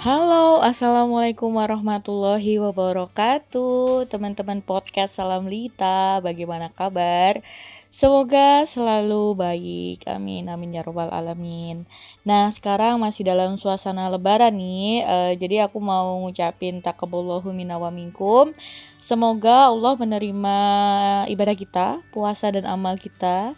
Halo, assalamualaikum warahmatullahi wabarakatuh, teman-teman podcast Salam Lita. Bagaimana kabar? Semoga selalu baik. Amin, amin ya robbal alamin. Nah, sekarang masih dalam suasana Lebaran nih. Uh, jadi aku mau ngucapin takaballahu minna wa. Semoga Allah menerima ibadah kita, puasa dan amal kita.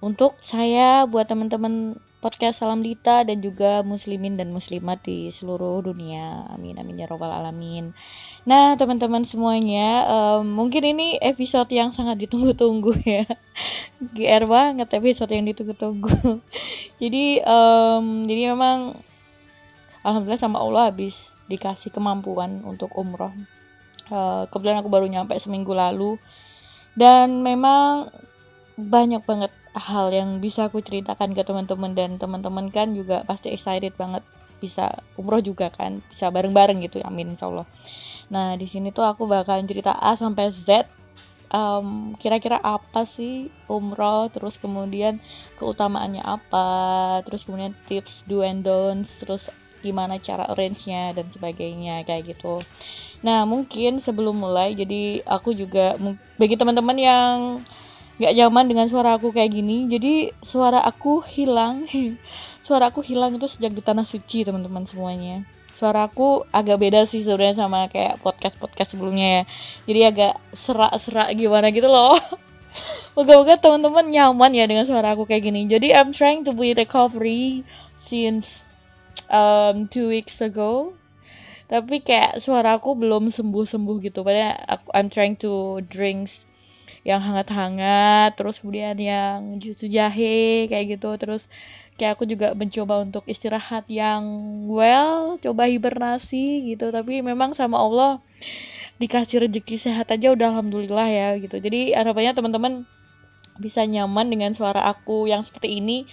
Untuk saya, buat teman-teman podcast Salam Dita dan juga muslimin dan muslimat di seluruh dunia. Amin amin ya robbal alamin. Nah, teman-teman semuanya, um, mungkin ini episode yang sangat ditunggu-tunggu ya. GR banget episode yang ditunggu-tunggu. jadi um, jadi memang alhamdulillah sama Allah habis dikasih kemampuan untuk umroh. Uh, kebetulan aku baru nyampe seminggu lalu dan memang banyak banget hal yang bisa aku ceritakan ke teman-teman dan teman-teman kan juga pasti excited banget bisa umroh juga kan bisa bareng-bareng gitu amin insya Allah. Nah di sini tuh aku bakalan cerita A sampai Z. Um, kira-kira apa sih umroh terus kemudian keutamaannya apa terus kemudian tips do and don'ts terus gimana cara arrange-nya dan sebagainya kayak gitu. Nah mungkin sebelum mulai jadi aku juga bagi teman-teman yang nggak nyaman dengan suara aku kayak gini. Jadi suara aku hilang. Suara aku hilang itu sejak di tanah suci teman-teman semuanya. Suara aku agak beda sih sebenarnya sama kayak podcast podcast sebelumnya ya. Jadi agak serak-serak gimana gitu loh. Moga-moga teman-teman nyaman ya dengan suara aku kayak gini. Jadi I'm trying to be recovery since um, two weeks ago. Tapi kayak suara aku belum sembuh-sembuh gitu. Padahal aku I'm trying to drink yang hangat-hangat terus kemudian yang jus jahe kayak gitu. Terus kayak aku juga mencoba untuk istirahat yang well coba hibernasi gitu. Tapi memang sama Allah dikasih rezeki sehat aja udah alhamdulillah ya gitu. Jadi harapannya teman-teman bisa nyaman dengan suara aku yang seperti ini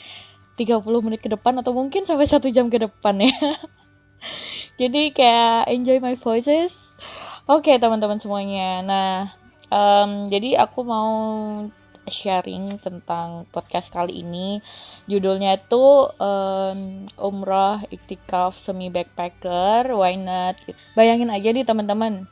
30 menit ke depan atau mungkin sampai satu jam ke depan ya. Jadi kayak enjoy my voices. Oke okay, teman-teman semuanya. Nah Um, jadi aku mau sharing tentang podcast kali ini. Judulnya itu um, Umrah Iktikaf Semi Backpacker. Why not? Bayangin aja nih teman-teman.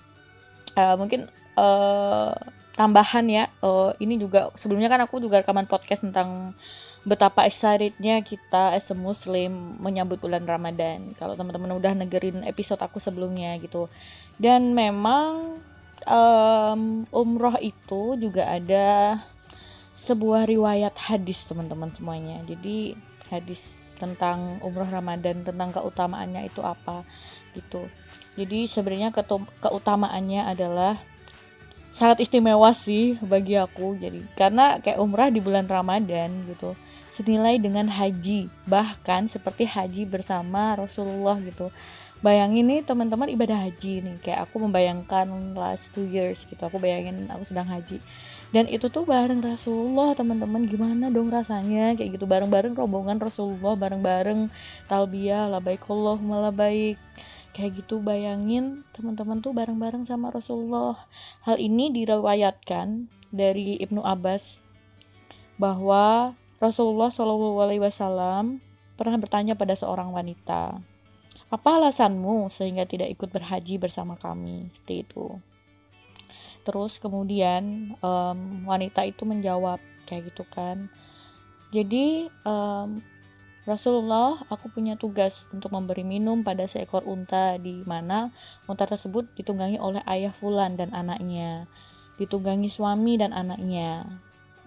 Uh, mungkin uh, tambahan ya. Uh, ini juga sebelumnya kan aku juga rekaman podcast tentang betapa excitednya kita as a muslim menyambut bulan Ramadan. Kalau teman-teman udah negerin episode aku sebelumnya gitu. Dan memang um, umroh itu juga ada sebuah riwayat hadis teman-teman semuanya. Jadi hadis tentang umroh Ramadan tentang keutamaannya itu apa gitu. Jadi sebenarnya keutamaannya adalah sangat istimewa sih bagi aku. Jadi karena kayak umrah di bulan Ramadan gitu senilai dengan haji. Bahkan seperti haji bersama Rasulullah gitu bayangin nih teman-teman ibadah haji nih kayak aku membayangkan last two years gitu aku bayangin aku sedang haji. Dan itu tuh bareng Rasulullah teman-teman. Gimana dong rasanya? Kayak gitu bareng-bareng rombongan Rasulullah bareng-bareng talbiyah labaik Allahumma labaik kayak gitu bayangin teman-teman tuh bareng-bareng sama Rasulullah. Hal ini diriwayatkan dari Ibnu Abbas bahwa Rasulullah Shallallahu Alaihi Wasallam pernah bertanya pada seorang wanita apa alasanmu sehingga tidak ikut berhaji bersama kami? Seperti itu. Terus kemudian um, wanita itu menjawab kayak gitu kan. Jadi um, Rasulullah, aku punya tugas untuk memberi minum pada seekor unta di mana unta tersebut ditunggangi oleh ayah Fulan dan anaknya, ditunggangi suami dan anaknya.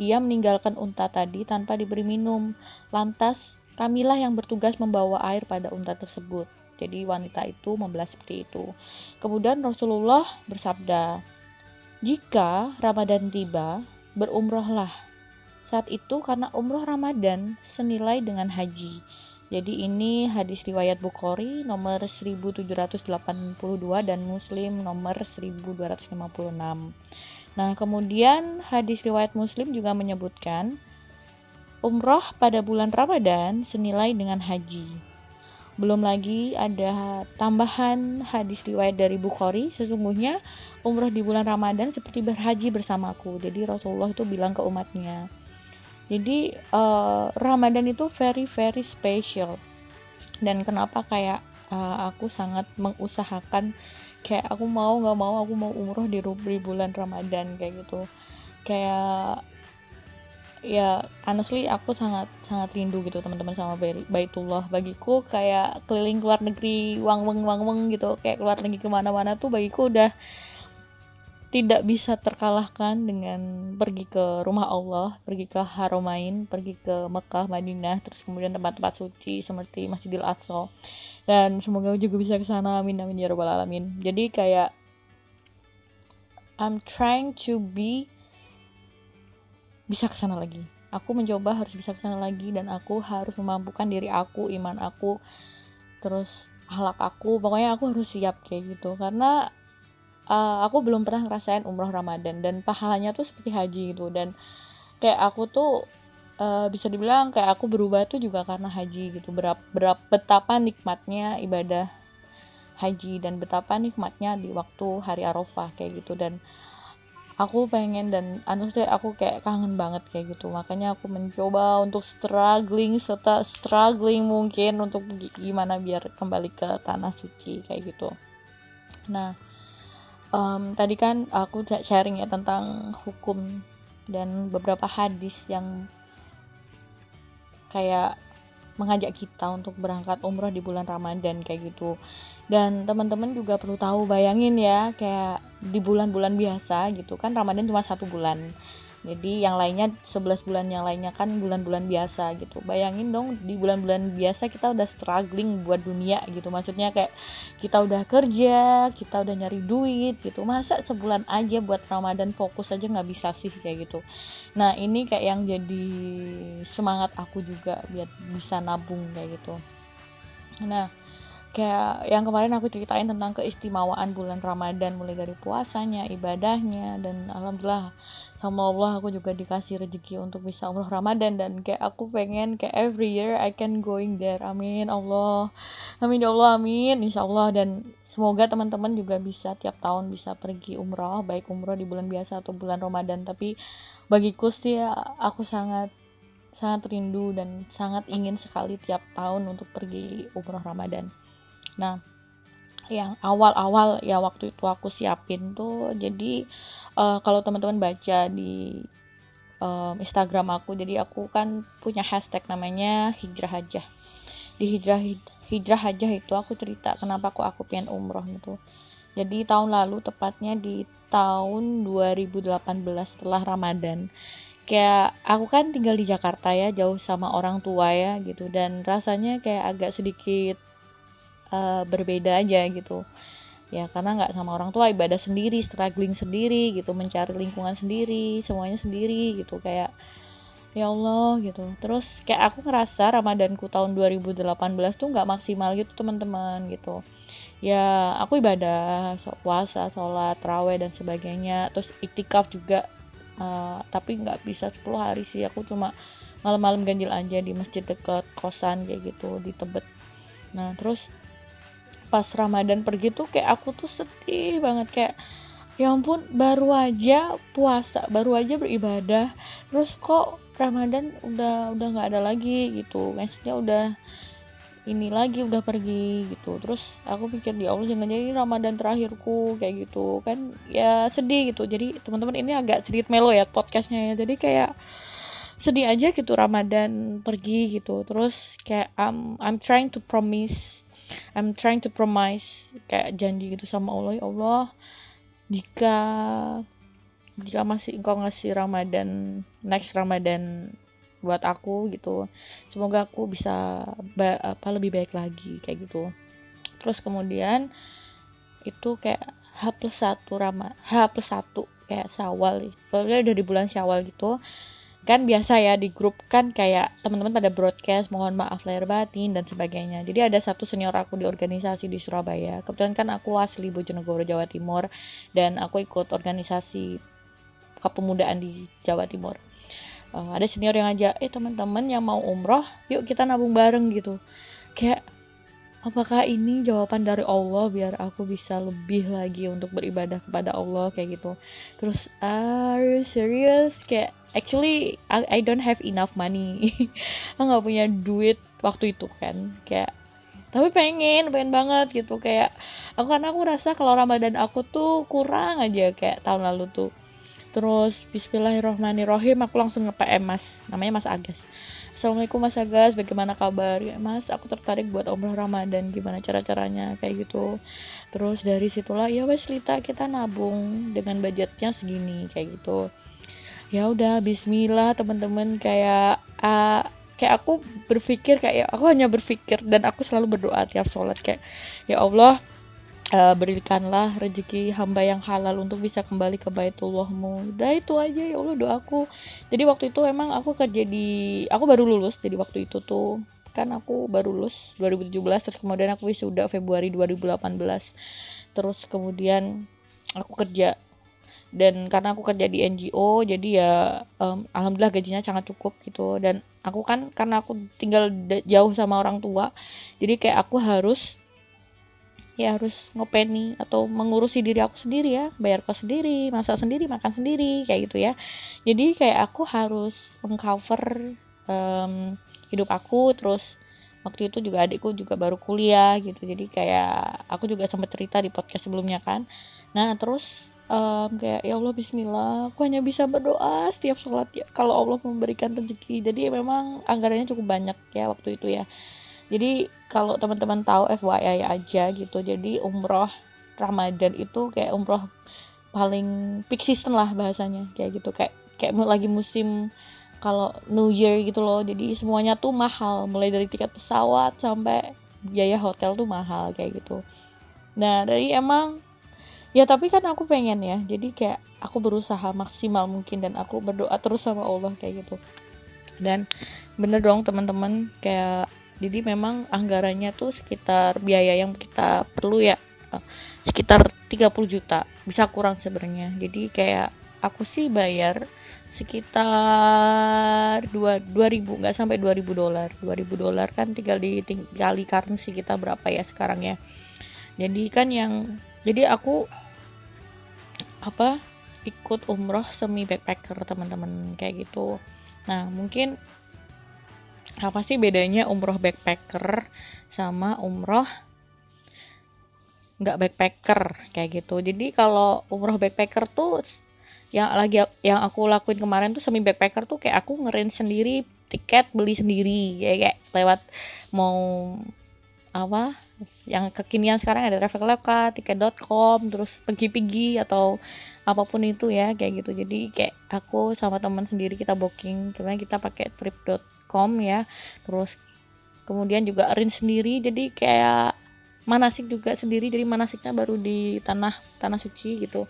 Ia meninggalkan unta tadi tanpa diberi minum. Lantas, kamilah yang bertugas membawa air pada unta tersebut. Jadi wanita itu membelas seperti itu. Kemudian Rasulullah bersabda, "Jika Ramadan tiba, berumrohlah." Saat itu karena umroh Ramadan senilai dengan haji. Jadi ini hadis riwayat Bukhari nomor 1782 dan Muslim nomor 1256. Nah, kemudian hadis riwayat Muslim juga menyebutkan umroh pada bulan Ramadan senilai dengan haji. Belum lagi ada tambahan hadis riwayat dari Bukhari, sesungguhnya umroh di bulan Ramadan seperti berhaji bersamaku. Jadi Rasulullah itu bilang ke umatnya. Jadi uh, Ramadan itu very very special. Dan kenapa kayak uh, aku sangat mengusahakan kayak aku mau nggak mau aku mau umroh di, di bulan Ramadan kayak gitu kayak ya honestly aku sangat sangat rindu gitu teman-teman sama Baitullah bagiku kayak keliling luar negeri wang wang wang wang gitu kayak keluar negeri ke mana-mana tuh bagiku udah tidak bisa terkalahkan dengan pergi ke rumah Allah, pergi ke Haramain, pergi ke Mekah, Madinah, terus kemudian tempat-tempat suci seperti Masjidil Aqsa. Dan semoga juga bisa ke sana, amin amin ya rabbal alamin. Jadi kayak I'm trying to be bisa ke sana lagi. Aku mencoba harus bisa ke sana lagi dan aku harus memampukan diri aku, iman aku, terus halak aku. Pokoknya aku harus siap kayak gitu karena uh, aku belum pernah ngerasain umroh Ramadan dan pahalanya tuh seperti haji gitu dan kayak aku tuh uh, bisa dibilang kayak aku berubah tuh juga karena haji gitu berapa, berapa betapa nikmatnya ibadah haji dan betapa nikmatnya di waktu hari Arafah kayak gitu dan aku pengen dan honestly aku kayak kangen banget kayak gitu. Makanya aku mencoba untuk struggling serta struggling mungkin untuk gimana biar kembali ke tanah suci kayak gitu. Nah um, tadi kan aku sharing ya tentang hukum dan beberapa hadis yang kayak mengajak kita untuk berangkat umroh di bulan Ramadan kayak gitu. Dan teman-teman juga perlu tahu bayangin ya kayak di bulan-bulan biasa gitu kan Ramadan cuma satu bulan jadi yang lainnya 11 bulan yang lainnya kan bulan-bulan biasa gitu. Bayangin dong di bulan-bulan biasa kita udah struggling buat dunia gitu. Maksudnya kayak kita udah kerja kita udah nyari duit gitu. Masa sebulan aja buat Ramadan fokus aja nggak bisa sih kayak gitu? Nah ini kayak yang jadi semangat aku juga biar bisa nabung kayak gitu. Nah kayak yang kemarin aku ceritain tentang keistimewaan bulan Ramadan. Mulai dari puasanya, ibadahnya dan alhamdulillah sama Allah aku juga dikasih rezeki untuk bisa umroh Ramadan. Dan kayak aku pengen kayak every year I can going there. Amin Allah. Amin ya Allah amin. Insya Allah. Dan semoga teman-teman juga bisa tiap tahun bisa pergi umroh baik umroh di bulan biasa atau bulan Ramadan. Tapi bagiku sih ya, aku sangat sangat rindu dan sangat ingin sekali tiap tahun untuk pergi umroh Ramadan. Nah yang awal-awal ya waktu itu aku siapin tuh jadi uh, kalau teman-teman baca di um, Instagram aku jadi aku kan punya hashtag namanya hijrah aja di hijrah hijrah aja itu aku cerita kenapa aku aku pengen umroh gitu. Jadi tahun lalu tepatnya di tahun 2018 setelah Ramadan kayak aku kan tinggal di Jakarta ya jauh sama orang tua ya gitu dan rasanya kayak agak sedikit uh, berbeda aja gitu ya karena nggak sama orang tua ibadah sendiri struggling sendiri gitu mencari lingkungan sendiri semuanya sendiri gitu kayak ya Allah gitu. Terus kayak aku ngerasa Ramadanku tahun 2018 tuh nggak maksimal gitu teman-teman gitu. Ya aku ibadah puasa sholat raweh dan sebagainya. Terus iktikaf juga uh, tapi nggak bisa 10 hari sih. Aku cuma malam-malam ganjil aja di masjid dekat kosan kayak gitu di Tebet. Nah terus pas Ramadan pergi tuh kayak aku tuh sedih banget kayak ya ampun baru aja puasa baru aja beribadah terus kok Ramadan udah udah nggak ada lagi gitu. Maksudnya udah ini lagi udah pergi gitu. Terus aku pikir di ya Allah jangan jadi Ramadan terakhirku kayak gitu. Kan ya sedih gitu. Jadi teman-teman ini agak sedikit melo ya podcastnya ya. Jadi kayak sedih aja gitu Ramadan pergi gitu. Terus kayak I'm I'm trying to promise I'm trying to promise kayak janji gitu sama Allah ya Allah jika jika masih engkau ngasih Ramadan next Ramadan buat aku gitu. Semoga aku bisa apa lebih baik lagi kayak gitu. Terus kemudian itu kayak H plus satu Rama H plus satu kayak Syawal. Soalnya udah di bulan Syawal gitu kan biasa ya di grup kan kayak teman-teman pada broadcast mohon maaf lahir batin dan sebagainya. Jadi ada satu senior aku di organisasi di Surabaya. Kebetulan kan aku asli Bojonegoro Jawa Timur dan aku ikut organisasi kepemudaan di Jawa Timur. Uh, ada senior yang aja eh teman-teman yang mau umroh yuk kita nabung bareng gitu. Kayak apakah ini jawaban dari Allah biar aku bisa lebih lagi untuk beribadah kepada Allah? Kayak gitu. Terus are you serious? Kayak actually I, don't have enough money. Aku nggak punya duit waktu itu kan. Kayak tapi pengen pengen banget gitu. Kayak aku karena aku rasa kalau ramadan aku tuh kurang aja kayak tahun lalu tuh. Terus Bismillahirrohmanirrohim aku langsung nge PM mas. Namanya Mas Agus Assalamualaikum Mas Agas, bagaimana kabar? Ya Mas, aku tertarik buat umroh Ramadan, gimana cara-caranya? Kayak gitu. Terus dari situlah ya wes Lita kita nabung dengan budgetnya segini. Kayak gitu. Ya udah Bismillah teman-teman kayak uh, kayak aku berpikir kayak aku hanya berpikir dan aku selalu berdoa tiap sholat kayak ya Allah uh, berikanlah rezeki hamba yang halal untuk bisa kembali ke Baitullahmu. Udah itu aja ya Allah doaku. Jadi waktu itu emang aku kerja di aku baru lulus jadi waktu itu tuh kan aku baru lulus 2017 terus kemudian aku wisuda Februari 2018 terus kemudian aku kerja dan karena aku kerja di NGO jadi ya um, alhamdulillah gajinya sangat cukup gitu. Dan aku kan karena aku tinggal jauh sama orang tua jadi kayak aku harus ya harus ngopeni atau mengurusi diri aku sendiri ya. Bayar kos sendiri masak sendiri makan sendiri kayak gitu ya. Jadi kayak aku harus mengcover um, hidup aku. Terus waktu itu juga adikku juga baru kuliah gitu. Jadi kayak aku juga sempat cerita di podcast sebelumnya kan. Nah terus um, kayak ya Allah Bismillah. Aku hanya bisa berdoa setiap sholat ya kalau Allah memberikan rezeki. Jadi memang anggarannya cukup banyak ya waktu itu ya. Jadi kalau teman-teman tahu FYI aja gitu jadi umroh Ramadan itu kayak umroh paling peak season lah bahasanya. Kayak gitu kayak kayak lagi musim kalau New Year gitu loh. Jadi semuanya tuh mahal mulai dari tiket pesawat sampai biaya hotel tuh mahal kayak gitu. Nah dari emang ya tapi kan aku pengen ya. Jadi kayak aku berusaha maksimal mungkin dan aku berdoa terus sama Allah kayak gitu. Dan bener dong teman-teman. Kayak jadi memang anggarannya tuh sekitar biaya yang kita perlu ya eh, sekitar 30 juta. Bisa kurang sebenarnya. Jadi kayak aku sih bayar sekitar dua dua ribu nggak sampai dua ribu dolar. dua ribu dolar kan tinggal di tinggali currency kita berapa ya sekarang ya. Jadi kan yang jadi aku apa ikut umroh semi backpacker teman-teman kayak gitu. Nah mungkin apa sih bedanya umroh backpacker sama umroh nggak backpacker kayak gitu. Jadi kalau umroh backpacker tuh yang lagi yang aku lakuin kemarin tuh semi backpacker tuh kayak aku ngerin sendiri tiket beli sendiri kayak, kayak lewat mau apa yang kekinian sekarang ada traveloka, tiket.com, terus pergi-pergi atau apa pun itu ya kayak gitu. Jadi kayak aku sama teman sendiri kita booking, kemudian kita pakai trip.com com ya. Terus kemudian juga arrange sendiri jadi kayak manasik juga sendiri jadi manasiknya baru di tanah tanah suci gitu.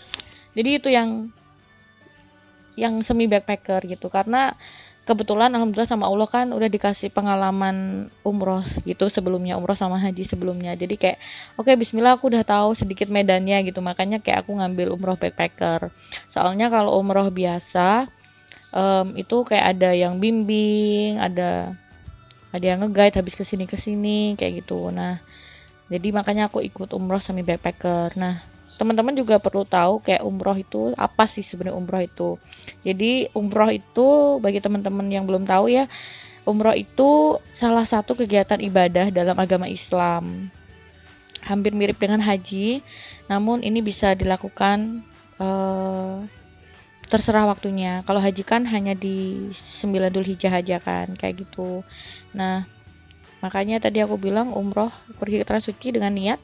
Jadi itu yang yang semi backpacker gitu. Karena kebetulan alhamdulillah sama Allah kan udah dikasih pengalaman umroh gitu sebelumnya umroh sama haji sebelumnya. Jadi kayak oke okay, Bismillah aku udah tahu sedikit medannya gitu. Makanya kayak aku ngambil umroh backpacker. Soalnya kalau umroh biasa um, itu kayak ada yang bimbing ada ada yang ngeguide habis ke sini ke sini kayak gitu. Nah jadi makanya aku ikut umroh semi backpacker. Nah teman-teman juga perlu tahu kayak umroh itu apa sih sebenarnya umroh itu jadi umroh itu bagi teman-teman yang belum tahu ya umroh itu salah satu kegiatan ibadah dalam agama Islam hampir mirip dengan haji namun ini bisa dilakukan uh, terserah waktunya. Kalau haji kan hanya di 9 Dhul Hijjah aja kan, kayak gitu. Nah, makanya tadi aku bilang umroh pergi ke Tanah Suci dengan niat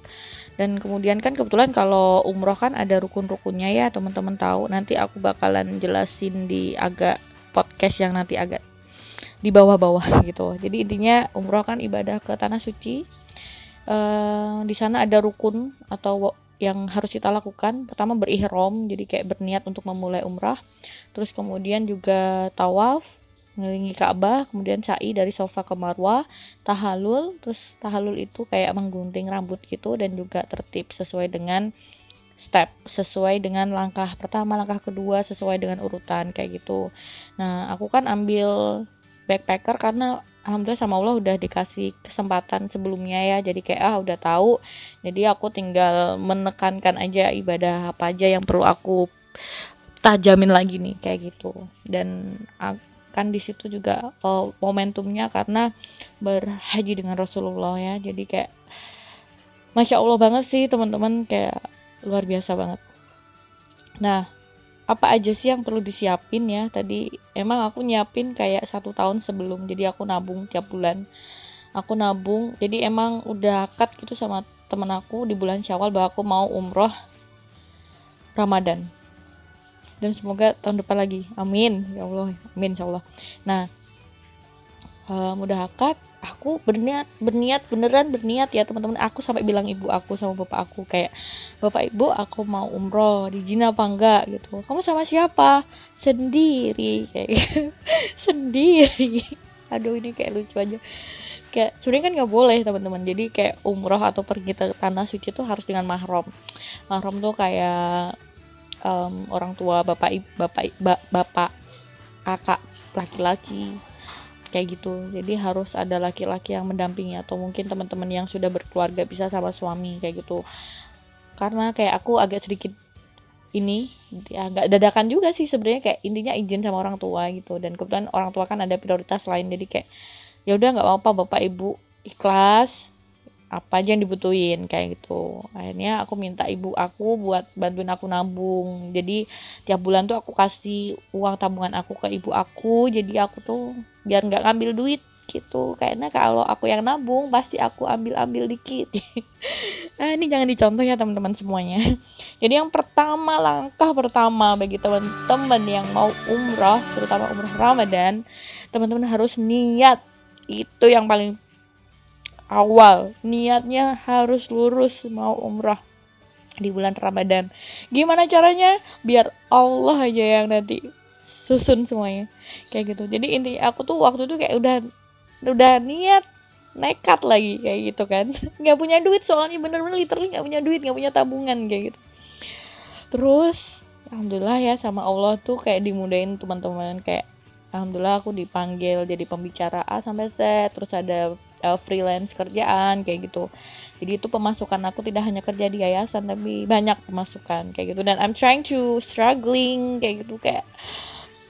dan kemudian kan kebetulan kalau umroh kan ada rukun-rukunnya ya teman-teman tahu. Nanti aku bakalan jelasin di agak podcast yang nanti agak di bawah-bawah gitu. Jadi intinya umroh kan ibadah ke tanah suci. Uh, di sana ada rukun atau yang harus kita lakukan. Pertama berihram jadi kayak berniat untuk memulai umrah. Terus kemudian juga tawaf ngelilingi Ka'bah kemudian sa'i dari sofa ke Marwah tahalul terus tahalul itu kayak menggunting rambut gitu dan juga tertib sesuai dengan step sesuai dengan langkah pertama langkah kedua sesuai dengan urutan kayak gitu. Nah aku kan ambil backpacker karena alhamdulillah sama Allah udah dikasih kesempatan sebelumnya ya. Jadi kayak ah udah tahu. Jadi aku tinggal menekankan aja ibadah apa aja yang perlu aku tajamin lagi nih kayak gitu. Dan akan di situ juga uh, momentumnya karena berhaji dengan Rasulullah ya. Jadi kayak masya allah banget sih teman-teman kayak luar biasa banget. Nah apa aja sih yang perlu disiapin ya? Tadi emang aku nyiapin kayak satu tahun sebelum jadi aku nabung tiap bulan. Aku nabung jadi emang udah akad gitu sama temen aku di bulan syawal bahwa aku mau umroh Ramadan dan semoga tahun depan lagi. Amin. Ya Allah. Amin insya Allah. Nah um, udah akad aku berniat berniat beneran berniat ya teman-teman. Aku sampai bilang ibu aku sama bapak aku kayak bapak ibu aku mau umroh di Jina apa enggak? Gitu. Kamu sama siapa? Sendiri. Kayak gitu. sendiri. Aduh ini kayak lucu aja. Kayak sebenarnya kan nggak boleh teman-teman. Jadi kayak umroh atau pergi ke tanah suci itu harus dengan mahram. Mahram tuh kayak um, orang tua bapak bapak bapak kakak laki-laki kayak gitu. Jadi harus ada laki-laki yang mendampingi atau mungkin teman-teman yang sudah berkeluarga bisa sama suami kayak gitu. Karena kayak aku agak sedikit ini agak dadakan juga sih sebenarnya kayak intinya izin sama orang tua gitu. Dan kebetulan orang tua kan ada prioritas lain jadi kayak ya udah nggak apa-apa bapak ibu ikhlas apa aja yang dibutuhin kayak gitu. Akhirnya aku minta ibu aku buat bantuin aku nabung. Jadi tiap bulan tuh aku kasih uang tabungan aku ke ibu aku. Jadi aku tuh biar nggak ngambil duit gitu. Karena kalau aku yang nabung pasti aku ambil ambil dikit. Nah ini jangan dicontoh ya teman-teman semuanya. Jadi yang pertama langkah pertama bagi teman-teman yang mau umroh terutama umroh ramadan teman-teman harus niat. Itu yang paling awal niatnya harus lurus mau umrah di bulan Ramadan. Gimana caranya? Biar Allah aja yang nanti susun semuanya. Kayak gitu. Jadi inti aku tuh waktu itu kayak udah udah niat nekat lagi kayak gitu kan nggak punya duit soalnya bener-bener literally nggak punya duit nggak punya tabungan kayak gitu terus alhamdulillah ya sama Allah tuh kayak dimudahin teman-teman kayak alhamdulillah aku dipanggil jadi pembicara A sampai Z terus ada uh, freelance kerjaan kayak gitu. Jadi itu pemasukan aku tidak hanya kerja di yayasan tapi banyak pemasukan kayak gitu. Dan I'm trying to struggling kayak gitu kayak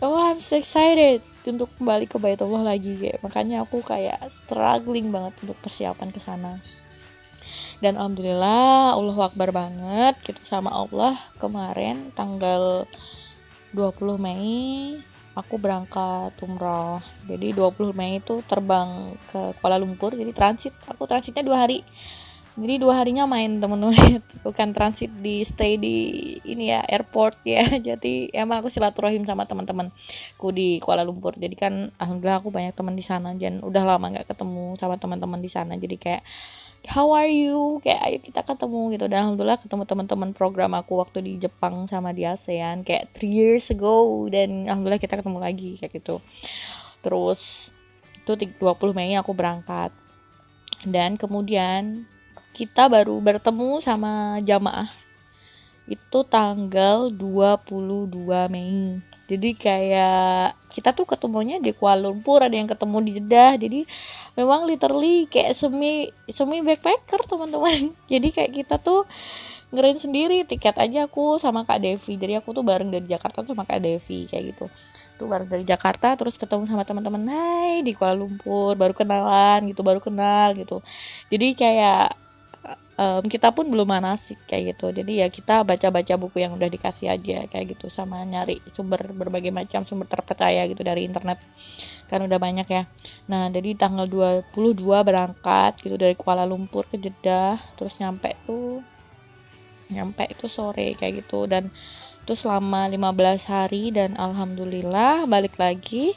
oh I'm so excited untuk kembali ke Baitullah lagi kayak. Makanya aku kayak struggling banget untuk persiapan ke sana. Dan alhamdulillah Allah Akbar banget gitu. Sama Allah kemarin tanggal 20 Mei aku berangkat umroh jadi 20 Mei itu terbang ke Kuala Lumpur. Jadi transit. Aku transitnya dua hari. Jadi dua harinya main temen-temen bukan transit di stay di ini ya airport ya. Jadi emang aku silaturahim sama teman-temanku di Kuala Lumpur. Jadi kan alhamdulillah aku banyak teman di sana. Dan udah lama nggak ketemu sama teman-teman di sana. Jadi kayak how are you? Kayak ayo kita ketemu gitu. Dan alhamdulillah ketemu teman-teman program aku waktu di Jepang sama di ASEAN kayak three years ago. Dan alhamdulillah kita ketemu lagi kayak gitu. Terus itu 20 Mei aku berangkat. Dan kemudian kita baru bertemu sama jamaah. Itu tanggal 22 Mei jadi kayak kita tuh ketemunya di Kuala Lumpur ada yang ketemu di Jeddah. Jadi memang literally kayak semi semi backpacker teman-teman. Jadi kayak kita tuh ngerain sendiri tiket aja aku sama Kak Devi. Jadi aku tuh bareng dari Jakarta sama Kak Devi kayak gitu. Tuh bareng dari Jakarta terus ketemu sama teman-teman Hai di Kuala Lumpur baru kenalan gitu baru kenal gitu. Jadi kayak um, kita pun belum manasik kayak gitu. Jadi ya kita baca-baca buku yang udah dikasih aja kayak gitu. Sama nyari sumber berbagai macam sumber terpercaya gitu dari internet. Kan udah banyak ya. Nah jadi tanggal 22 berangkat gitu dari Kuala Lumpur ke Jeddah. Terus nyampe tuh nyampe itu sore kayak gitu. Dan itu selama 15 hari dan alhamdulillah balik lagi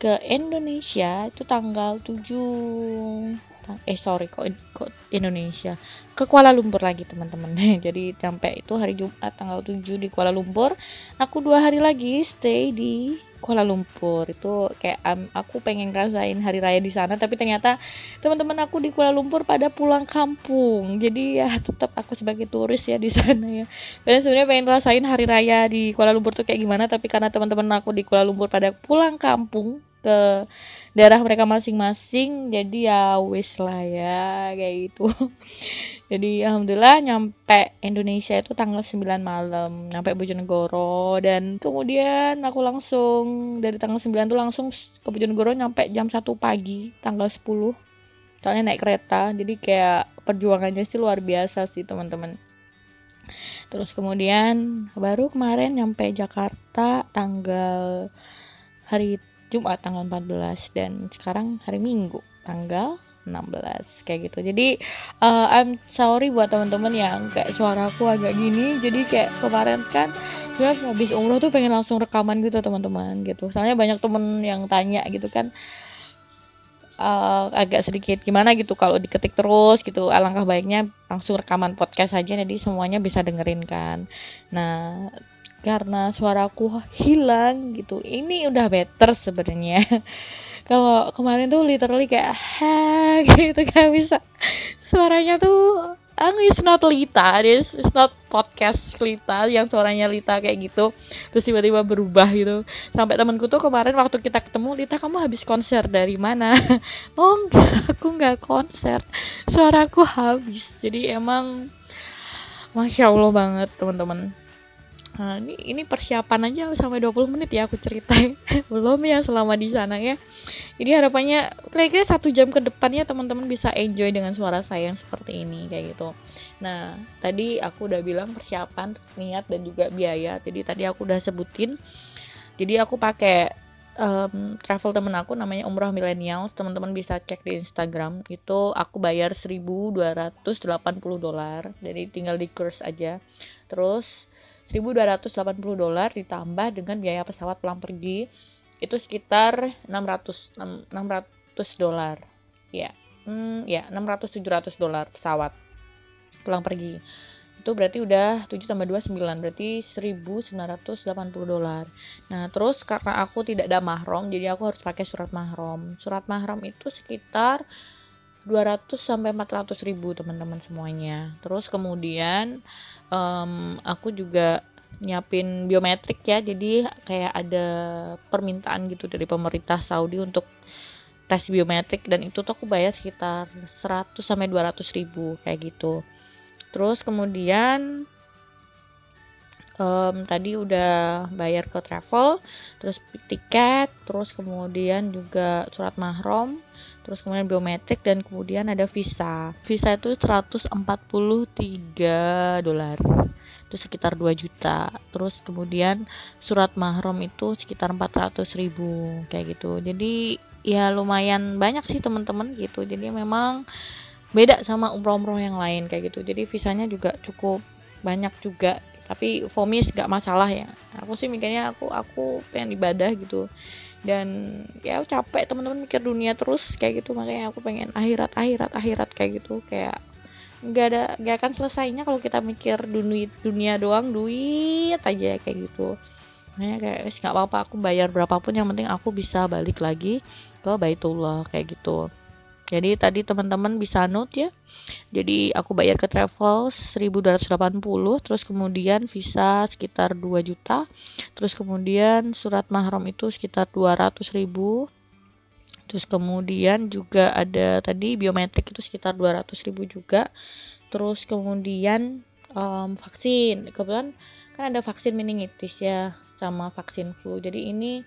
ke Indonesia itu tanggal 7 eh sorry kok kok Indonesia ke Kuala Lumpur lagi teman-teman. Jadi sampai itu hari Jumat tanggal 7 di Kuala Lumpur aku dua hari lagi stay di Kuala Lumpur. Itu kayak um, aku pengen ngerasain hari raya di sana tapi ternyata teman-teman aku di Kuala Lumpur pada pulang kampung. Jadi ya tetap aku sebagai turis ya di sana ya. Dan sebenarnya pengen ngerasain hari raya di Kuala Lumpur tuh kayak gimana tapi karena teman-teman aku di Kuala Lumpur pada pulang kampung ke daerah mereka masing-masing. Jadi ya wis lah ya kayak gitu. Jadi alhamdulillah nyampe Indonesia itu tanggal 9 malam nyampe Bojonegoro. Dan kemudian aku langsung dari tanggal 9 tuh langsung ke Bojonegoro nyampe jam 1 pagi tanggal 10 soalnya naik kereta jadi kayak perjuangannya sih luar biasa sih teman-teman. Terus kemudian baru kemarin nyampe Jakarta tanggal hari Jumat tanggal 14 dan sekarang hari Minggu tanggal 16 kayak gitu. Jadi uh, I'm sorry buat teman-teman yang kayak suaraku agak gini. Jadi kayak kemarin kan gue habis umroh tuh pengen langsung rekaman gitu teman-teman gitu. Soalnya banyak temen yang tanya gitu kan uh, agak sedikit gimana gitu kalau diketik terus gitu. Alangkah baiknya langsung rekaman podcast aja jadi semuanya bisa dengerin kan. Nah karena suaraku hilang gitu. Ini udah better sebenarnya. Kalau kemarin tuh literally kayak ha gitu gak bisa. Suaranya tuh Ang is not Lita, this is not podcast Lita yang suaranya Lita kayak gitu. Terus tiba-tiba berubah gitu. Sampai temanku tuh kemarin waktu kita ketemu Lita kamu habis konser dari mana? Oh enggak aku enggak konser. Suaraku habis. Jadi emang masya Allah banget teman-teman Nah, ini ini persiapan aja sampai 20 menit ya aku ceritain. Belum ya selama di sana ya. Jadi harapannya kira-kira satu jam ke depannya teman-teman bisa enjoy dengan suara saya yang seperti ini kayak gitu. Nah, tadi aku udah bilang persiapan, niat dan juga biaya. Jadi tadi aku udah sebutin. Jadi aku pakai um, travel temen aku namanya Umroh Millennials. Teman-teman bisa cek di Instagram. Itu aku bayar 1280 dolar. Jadi tinggal di kurs aja. Terus 1280 dolar ditambah dengan biaya pesawat pulang pergi itu sekitar 600 600 dolar. Ya hmm, ya 600 700 dolar pesawat pulang pergi. Itu berarti udah 7 tambah 2 9 berarti 1980 dolar. Nah terus karena aku tidak ada mahram jadi aku harus pakai surat mahram. Surat mahram itu sekitar 200 sampai 400 ribu teman-teman semuanya. Terus kemudian um, aku juga nyiapin biometrik ya. Jadi kayak ada permintaan gitu dari pemerintah Saudi untuk tes biometrik. Dan itu tuh aku bayar sekitar 100 sampai 200 ribu kayak gitu. Terus kemudian um, tadi udah bayar ke travel terus tiket terus kemudian juga surat mahram terus kemudian biometrik dan kemudian ada visa. Visa itu 143 dolar. Itu sekitar 2 juta. Terus kemudian surat mahram itu sekitar 400 ribu kayak gitu. Jadi ya lumayan banyak sih teman-teman gitu. Jadi memang beda sama umroh-umroh yang lain kayak gitu. Jadi visanya juga cukup banyak juga. Tapi fomis gak masalah ya. Aku sih mikirnya aku aku pengen ibadah gitu dan ya capek teman-teman mikir dunia terus kayak gitu. Makanya aku pengen akhirat akhirat akhirat kayak gitu. Kayak nggak ada nggak akan selesainya kalau kita mikir dunia dunia doang duit aja kayak gitu. Makanya kayak nggak apa-apa aku bayar berapapun yang penting aku bisa balik lagi ke Baitullah kayak gitu. Jadi tadi teman-teman bisa note ya jadi aku bayar ke travel 1280 terus kemudian visa sekitar 2 juta terus kemudian surat mahram itu sekitar 200 ribu. Terus kemudian juga ada tadi biometrik itu sekitar 200 ribu juga. Terus kemudian um, vaksin. Kebetulan kan ada vaksin meningitis ya sama vaksin flu. Jadi ini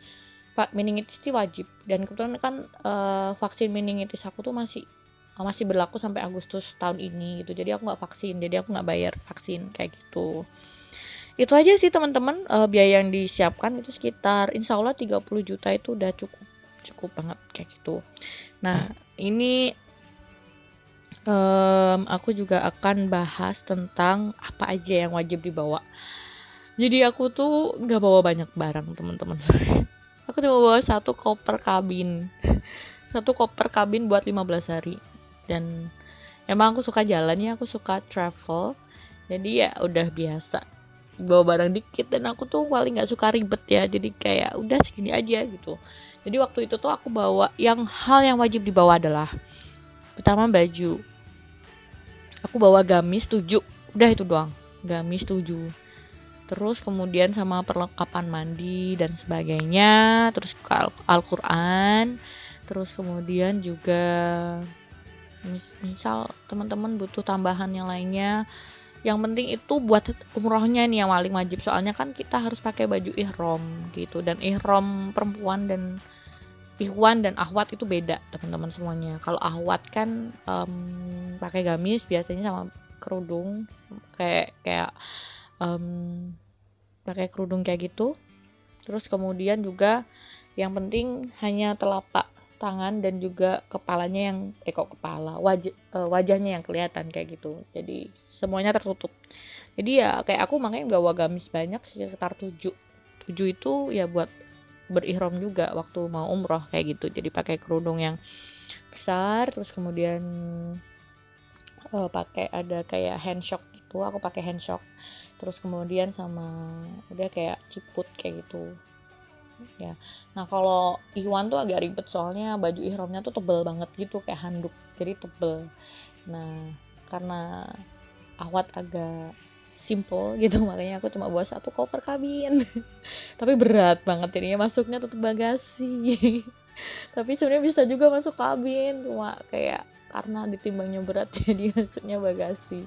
meningitis itu wajib. Dan kebetulan kan uh, vaksin meningitis aku tuh masih masih berlaku sampai Agustus tahun ini gitu. Jadi aku nggak vaksin. Jadi aku nggak bayar vaksin kayak gitu. Itu aja sih teman-teman. Uh, biaya yang disiapkan itu sekitar insya Allah 30 juta itu udah cukup cukup banget kayak gitu. Nah ini um, aku juga akan bahas tentang apa aja yang wajib dibawa. Jadi aku tuh nggak bawa banyak barang teman-teman. Aku cuma bawa satu koper kabin. Satu koper kabin buat 15 hari dan emang aku suka jalan ya aku suka travel. Jadi ya udah biasa. Bawa barang dikit dan aku tuh paling nggak suka ribet ya. Jadi kayak udah segini aja gitu. Jadi waktu itu tuh aku bawa yang hal yang wajib dibawa adalah pertama baju. Aku bawa gamis 7 udah itu doang gamis 7 terus kemudian sama perlengkapan mandi dan sebagainya. Terus Al-Quran. Terus kemudian juga misal teman-teman butuh tambahan yang lainnya. Yang penting itu buat umrohnya nih yang paling wajib. Soalnya kan kita harus pakai baju ihrom gitu. Dan ihrom perempuan dan Ikhwan dan ahwat itu beda teman-teman semuanya. Kalau ahwat kan um, pakai gamis biasanya sama kerudung. Kayak kayak um, pakai kerudung kayak gitu. Terus kemudian juga yang penting hanya telapak tangan dan juga kepalanya yang eh kok kepala wajah uh, wajahnya yang kelihatan kayak gitu. Jadi semuanya tertutup. Jadi ya kayak aku makanya bawa gamis banyak sekitar tujuh. Tujuh itu ya buat berihram juga waktu mau umroh kayak gitu. Jadi pakai kerudung yang besar terus kemudian uh, pakai ada kayak handshock gitu. Aku pakai handshock. Terus kemudian sama udah kayak ciput kayak gitu ya. Nah kalau Iwan tuh agak ribet soalnya baju ihramnya tuh tebel banget gitu kayak handuk jadi tebel. Nah karena awat agak simple gitu makanya aku cuma bawa satu koper kabin. Tapi berat banget ini masuknya tutup bagasi. Tapi sebenarnya bisa juga masuk kabin cuma kayak karena ditimbangnya berat jadi masuknya bagasi.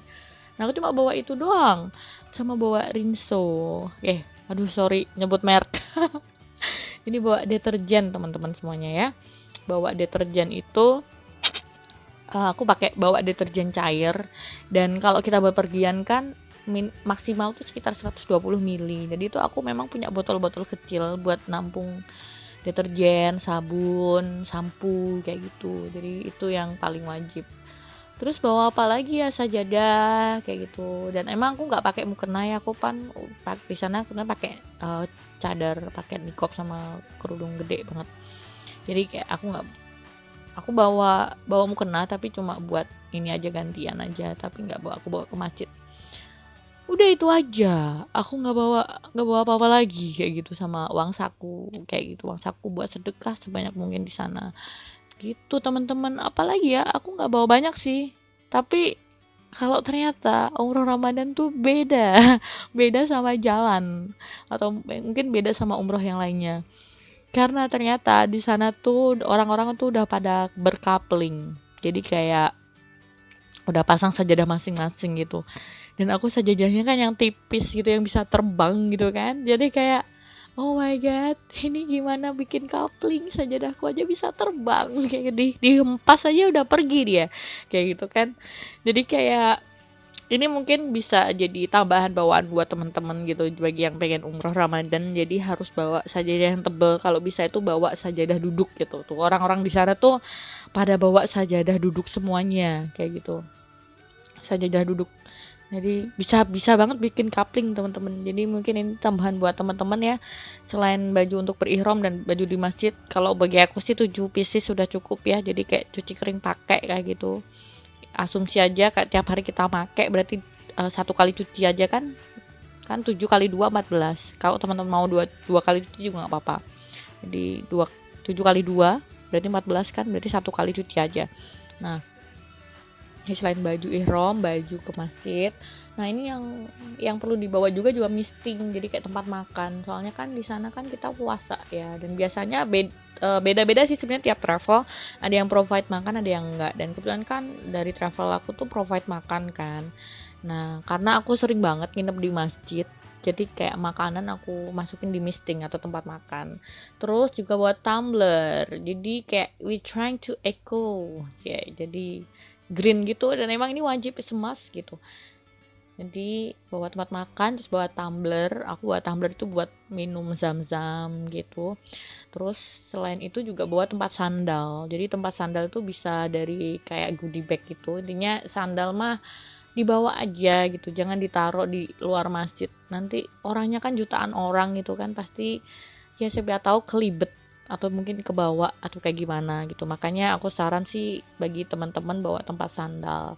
Nah aku cuma bawa itu doang sama bawa rinso. Eh aduh sorry nyebut merek ini bawa deterjen teman-teman semuanya ya. Bawa deterjen itu uh, aku pakai bawa deterjen cair. Dan kalau kita bepergian kan min, maksimal tuh sekitar 120 ml jadi itu aku memang punya botol-botol kecil buat nampung deterjen sabun sampo kayak gitu. Jadi itu yang paling wajib terus bawa apa lagi ya sajadah kayak gitu. Dan emang aku nggak pakai mukena ya aku pan di sana aku pakai uh, cadar pakai nikop sama kerudung gede banget. Jadi kayak aku nggak aku bawa bawa mukena tapi cuma buat ini aja gantian aja tapi nggak bawa aku bawa ke masjid. Udah itu aja. Aku nggak bawa nggak bawa apa apa lagi kayak gitu sama uang saku kayak gitu. Uang saku buat sedekah sebanyak mungkin di sana gitu teman-teman. Apalagi ya aku nggak bawa banyak sih. Tapi kalau ternyata umroh Ramadan tuh beda. Beda sama jalan. Atau mungkin beda sama umroh yang lainnya. Karena ternyata di sana tuh orang-orang tuh udah pada berkapling. Jadi kayak udah pasang sajadah masing-masing gitu. Dan aku sajadahnya kan yang tipis gitu yang bisa terbang gitu kan. Jadi kayak oh my god ini gimana bikin coupling sajadahku aja bisa terbang. Kayak di dihempas aja udah pergi dia. Kayak gitu kan. Jadi kayak ini mungkin bisa jadi tambahan bawaan buat teman-teman gitu bagi yang pengen umroh Ramadan. Jadi harus bawa sajadah yang tebel. Kalau bisa itu bawa sajadah duduk gitu. Tuh orang-orang di sana tuh pada bawa sajadah duduk semuanya. Kayak gitu. Sajadah duduk jadi bisa bisa banget bikin coupling teman-teman. Jadi mungkin ini tambahan buat teman-teman ya. Selain baju untuk berihram dan baju di masjid kalau bagi aku sih 7 pieces sudah cukup ya. Jadi kayak cuci kering pakai kayak gitu. Asumsi aja kayak tiap hari kita pakai berarti uh, satu kali cuci aja kan kan 7 kali 2 14 kalau teman-teman mau dua, dua kali cuci juga nggak apa-apa. Jadi dua 7 kali 2 berarti 14 kan berarti satu kali cuci aja. Nah selain baju ihrom baju ke masjid. Nah ini yang yang perlu dibawa juga juga misting jadi kayak tempat makan. Soalnya kan di sana kan kita puasa ya. Dan biasanya eh, beda-beda sih sebenarnya tiap travel. Ada yang provide makan ada yang enggak. Dan kebetulan kan dari travel aku tuh provide makan kan. Nah karena aku sering banget nginep di masjid jadi kayak makanan aku masukin di misting atau tempat makan. Terus juga buat tumbler jadi kayak we trying to echo ya. Jadi green gitu dan emang ini wajib semas gitu. Jadi bawa tempat makan terus bawa tumbler. Aku bawa tumbler itu buat minum zam-zam gitu. Terus selain itu juga bawa tempat sandal. Jadi tempat sandal itu bisa dari kayak goodie bag gitu. Intinya sandal mah dibawa aja gitu. Jangan ditaruh di luar masjid. Nanti orangnya kan jutaan orang gitu kan. Pasti ya siapa tahu kelibet atau mungkin ke bawah atau kayak gimana gitu. Makanya aku saran sih bagi teman-teman bawa tempat sandal.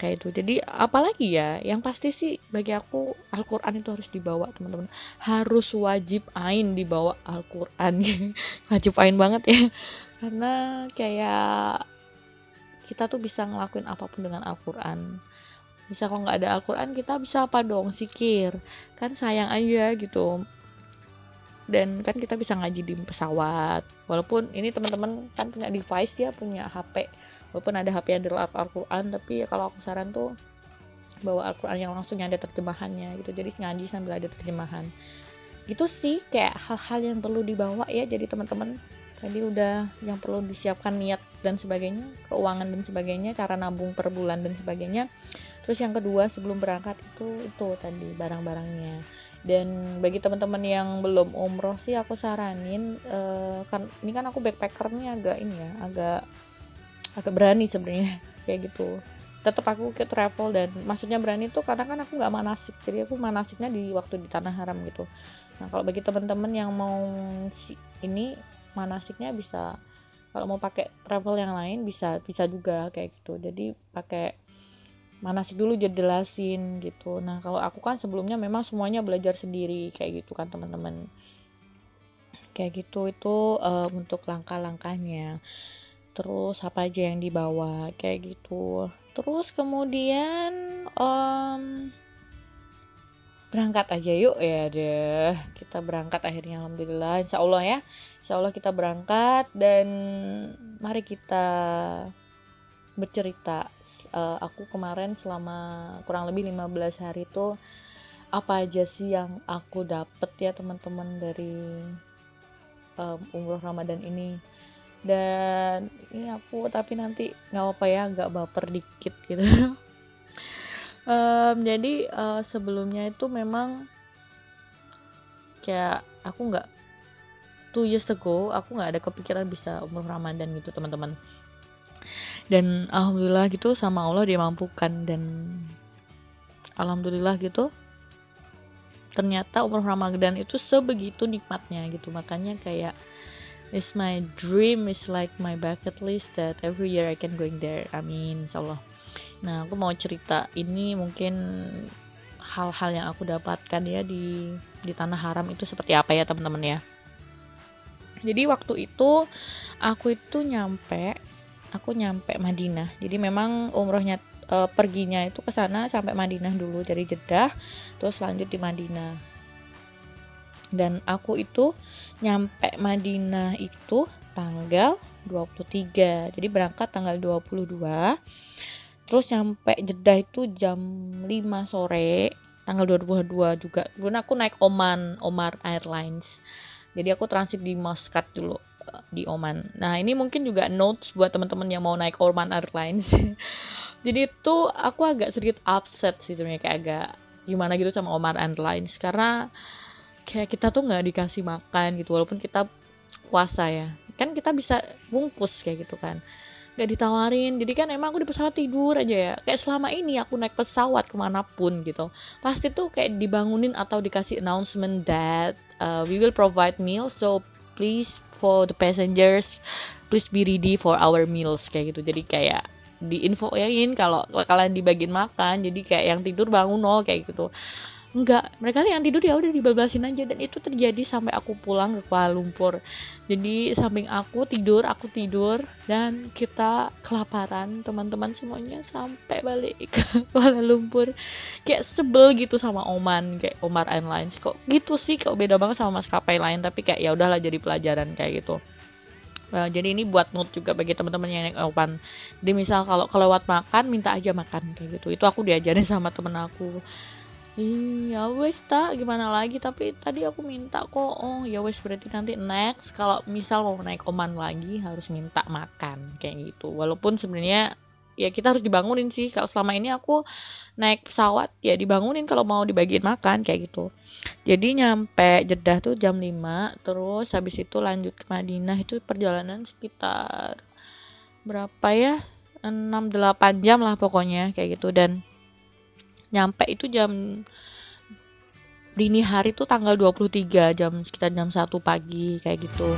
Kayak itu. Jadi apalagi ya yang pasti sih bagi aku Al-Quran itu harus dibawa teman-teman. Harus wajib ain dibawa Al-Quran. Wajib ain banget ya. Karena kayak kita tuh bisa ngelakuin apa pun dengan Al-Quran. Bisa kalau nggak ada Al-Quran kita bisa apa dong? Sikir. Kan sayang aja gitu dan kan kita bisa ngaji di pesawat. Walaupun ini teman-teman kan punya device ya punya HP walaupun ada HP yang adalah Al-Quran tapi ya kalau aku saran tuh bawa Al-Quran yang langsung ada terjemahannya gitu. Jadi ngaji sambil ada terjemahan. Itu sih kayak hal-hal yang perlu dibawa ya. Jadi teman-teman tadi udah yang perlu disiapkan niat dan sebagainya keuangan dan sebagainya cara nabung per bulan dan sebagainya. Terus yang kedua sebelum berangkat itu itu tadi barang-barangnya dan bagi teman-teman yang belum umroh sih aku saranin uh, kan ini kan aku backpacker nih agak ini ya agak agak berani sebenarnya kayak gitu. Tetap aku ke travel dan maksudnya berani tuh karena kan aku nggak manasik jadi aku manasiknya di waktu di tanah haram gitu. Nah kalau bagi teman-teman yang mau ini manasiknya bisa kalau mau pakai travel yang lain bisa bisa juga kayak gitu. Jadi pakai manasik dulu jadi jelasin gitu. Nah kalau aku kan sebelumnya memang semuanya belajar sendiri kayak gitu kan teman-teman. Kayak gitu itu uh, untuk langkah-langkahnya. Terus apa aja yang dibawa kayak gitu. Terus kemudian um, berangkat aja yuk. Ya deh. Kita berangkat akhirnya alhamdulillah. Insya Allah ya. Insya Allah kita berangkat dan mari kita bercerita uh, aku kemarin selama kurang lebih 15 hari itu apa aja sih yang aku dapet ya teman-teman dari um, umroh Ramadan ini? Dan ini aku tapi nanti nggak apa ya nggak baper dikit gitu. Um, jadi uh, sebelumnya itu memang kayak aku nggak two years ago aku nggak ada kepikiran bisa umur ramadan gitu teman-teman dan alhamdulillah gitu sama Allah dia mampukan dan alhamdulillah gitu ternyata umur ramadan itu sebegitu nikmatnya gitu. Makanya kayak it's my dream is like my bucket list that every year I can going there. Amin insyaallah. Nah, aku mau cerita ini mungkin hal-hal yang aku dapatkan ya di di tanah haram itu seperti apa ya teman-teman ya. Jadi waktu itu aku itu nyampe aku nyampe Madinah. Jadi memang umrohnya e, perginya itu ke sana sampai Madinah dulu dari Jeddah terus lanjut di Madinah. Dan aku itu nyampe Madinah itu tanggal 23. Jadi berangkat tanggal 22 terus nyampe Jeddah itu jam 5 sore tanggal 2022 juga kemudian aku naik Oman Omar Airlines jadi aku transit di Muscat dulu di Oman. Nah ini mungkin juga notes buat teman-teman yang mau naik Oman Airlines. Jadi itu aku agak sedikit upset sih sebenarnya kayak agak gimana gitu sama Omar Airlines. Karena kayak kita tuh nggak dikasih makan gitu walaupun kita puasa ya. Kan kita bisa bungkus kayak gitu kan. Gak ditawarin. Jadi kan emang aku di pesawat tidur aja ya. Kayak selama ini aku naik pesawat ke mana pun gitu. Pasti tuh kayak dibangunin atau dikasih announcement that uh, we will provide meals so please for the passengers please be ready for our meals kayak gitu. Jadi kayak diinfoin kalau kalian dibagiin makan jadi kayak yang tidur bangun no kayak gitu enggak mereka yang tidur ya udah dibabasin aja. Dan itu terjadi sampai aku pulang ke Kuala Lumpur. Jadi samping aku tidur aku tidur dan kita kelaparan teman-teman semuanya sampai balik ke Kuala Lumpur. Kayak sebel gitu sama Oman kayak Omar Airlines kok gitu sih? Kok beda banget sama maskapai lain tapi kayak ya udahlah jadi pelajaran kayak gitu. Nah, jadi ini buat note juga bagi teman-teman yang naik Oman. Jadi misal kalau kelewat makan minta aja makan kayak gitu. Itu aku diajarin sama temen aku iya wes tak gimana lagi? Tapi tadi aku minta kok. Oh ya wes berarti nanti next kalau misal mau naik oman lagi harus minta makan kayak gitu. Walaupun sebenarnya ya kita harus dibangunin sih. Kalau selama ini aku naik pesawat ya dibangunin kalau mau dibagiin makan kayak gitu. Jadi nyampe Jeddah tuh jam 5 terus habis itu lanjut ke Madinah. Itu perjalanan sekitar berapa ya? 6-8 jam lah pokoknya kayak gitu. Dan nyampe itu jam dini hari tuh tanggal 23 jam sekitar jam 1 pagi kayak gitu